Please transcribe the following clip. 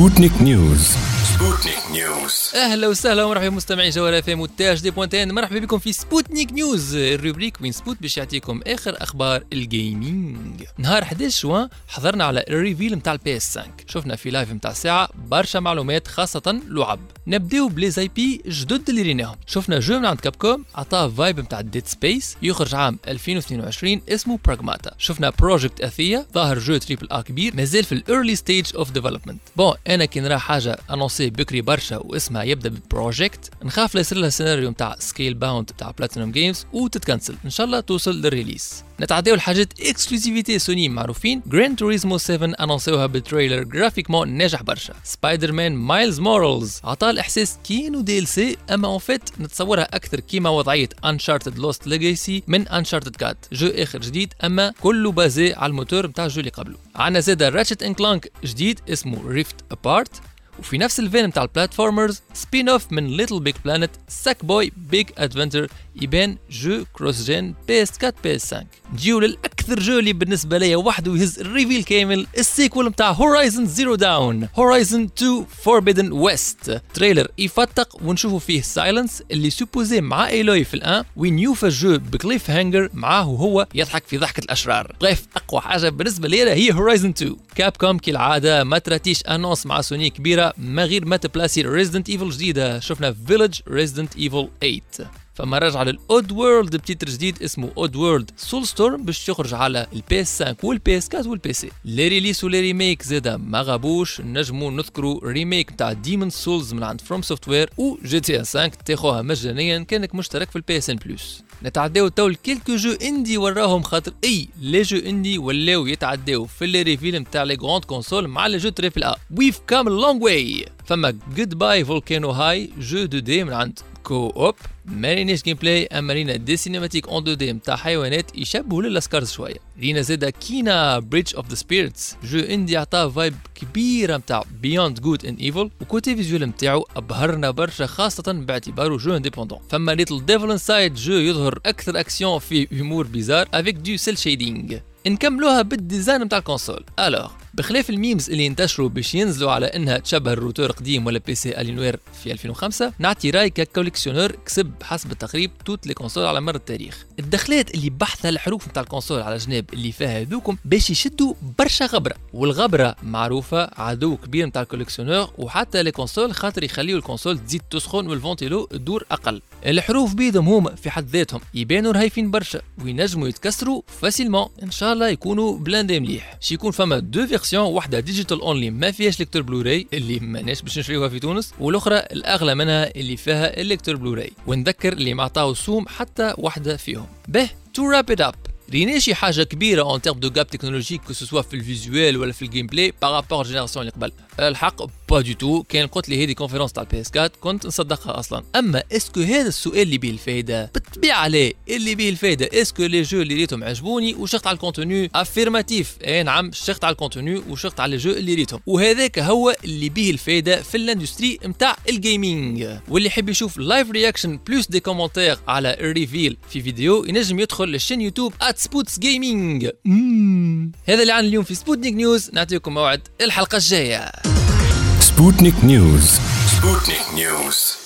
Sputnik News Sputnik News أهلا وسهلا ومرحبا بمستمعي جوال أف إم وتاج دي بوانتين مرحبا بكم في Sputnik News ال rubrique وين سبوت باش يعطيكم آخر أخبار ال gaming نهار 11 جوان حضرنا على ال reveal نتاع ال PS 5 شفنا في live نتاع ساعة برشا معلومات خاصة لعب. نبداو ب les IP جدد اللي ريناهم. شفنا jeu من عند Capcom عطاه vibe نتاع Dead Space يخرج عام 2022 اسمه Pragmata شفنا Project Athia ظاهر jeu triple A كبير مازال في ال early stage of development bon أنا كي نرى حاجة annoncé بكري برشا واسمها يبدأ ب project نخاف لا يصير لها سيناريو نتاع Scalebound نتاع PlatinumGames وتتكنسل إن شاء الله توصل لل release نتعداو الحاجات exclusivité سوني معروفين. Gran Turismo 7 انونسيوها بال trailer graphiquement ناجح برشا. Spider-Man Miles Morales عطاه الإحساس كينو DLC أما en fait نتصورها أكثر كيما وضعية Uncharted Lost Legacy من Uncharted quatre jeu آخر جديد أما كله basé على الموتور نتاع ال jeu اللي قبله. عندنا زاده Ratchet and Clank جديد اسمه Rift Apart وفي نفس ال veine نتاع ال platformers spin-off من LittleBigPlanet Sackboy Big Adventure يبان jeu cross-gen PS 4 PS 5 نجيو للأكثر jeu اللي بالنسبة ليا وحده يهز ال reveal كامل ال sequel نتاع Horizon Zero Dawn Horizon 2 Forbidden West trailer يفتق ونشوفوا فيه Sylens اللي supposé مع Aloy في الآن وين يوفى ال jeu ب cliffhanger معاه وهو يضحك في ضحكة الأشرار. bref أقوى حاجة بالنسبة لي هي Horizon 2 Capcom كالعادة ما تراتيش annonce مع سوني كبيرة ما غير ما تبلاسي Resident Evil جديدة. شفنا Village Resident Evil 8 فما رجع لل Oddworld ب titre جديد اسمه Oddworld Soulstorm باش يخرج على ال PS 5 وال PS 4 وال PC. les release و les remake زادا ما غابوش نجمو نذكروا remake نتاع Demon's Souls من عند FromSoftware و GTA 5 تاخوها مجانيا كأنك مشترك في ال PSN Plus نتعداو تو ل quelques jeux indie وراهم خاطر أي les jeux indie ولاو يتعداو في les reveal نتاع les grandes consoles مع les jeux triple A we've come long way فما Goodbye Volcano High jeu deux D من عند كو اوب مارينيش جيم بلاي اما رينا دي سينماتيك اون دو دي نتاع حيوانات يشبهوا للاسكارز شوية رينا زادا كينا بريدج اوف ذا سبيريتس جو اندي عطاه فايب كبيره نتاع بيوند جود ان ايفل وكوتي فيجوال نتاعو ابهرنا برشا خاصه باعتباره جو انديبوندون فما ليتل ديفل انسايد جو يظهر أكثر اكسيون في هيمور بيزار افيك دو سيل شيدينغ نكملوها بالديزاين نتاع الكونسول الوغ بخلاف الميمز اللي انتشروا باش ينزلوا على إنها تشبه الروتور قديم ولا بي سي الينوير في 2005 نعطي راي ككوليكسيونور كسب حسب التقريب توت لي كونسول على مر التاريخ. الدخلات اللي بحثها الحروف نتاع الكونسول على جناب اللي فيها هذوكم باش يشدوا برشا غبرة والغبرة معروفة عدو كبير نتاع ال collectionneur وحتى les consoles خاطر يخليو ال console تزيد تسخن وال ventilo تدور أقل. الحروف بيدهم هما في حد ذاتهم يبانوا رهيفين برشا وينجموا يتكسروا facilement. إن شاء الله يكونوا blindé مليح. شي يكون فما deux versions واحدة digital only ما فيهاش lecteur Blu-ray اللي ماناش باش نشريوها في تونس والأخرى الأغلى منها اللي فيها ال lecteur Blu-ray. ونذكر اللي ما سوم حتى واحدة فيهم. به to wrap it up رينا شي حاجة كبيرة en termes de gap technologique que ce soit في ال visuel ولا في ال gameplay par rapport génération اللي قبل الحق با دو تو. كان قلت لي هذه كونفيرونس تاع البي إس 4 كنت نصدقها أصلا. أما اسكو هذا السؤال اللي به الفايدة؟ بالطبيعة عليه اللي به الفايدة اسكو لي جو اللي ريتهم عجبوني وشغت على الكونتوني افيرماتيف اي نعم شغت على الكونتوني وشغت على لي جو اللي ريتهم. وهذاك هو اللي به الفايدة في الاندستري نتاع الجيمنج واللي يحب يشوف لايف رياكشن بلوس دي كومنتير على الريفيل في فيديو ينجم يدخل للشين يوتيوب @سبوتس جيمنج هذا اللي عن اليوم في Sputnik News نعطيكم موعد الحلقة الجاية. Sputnik News Sputnik News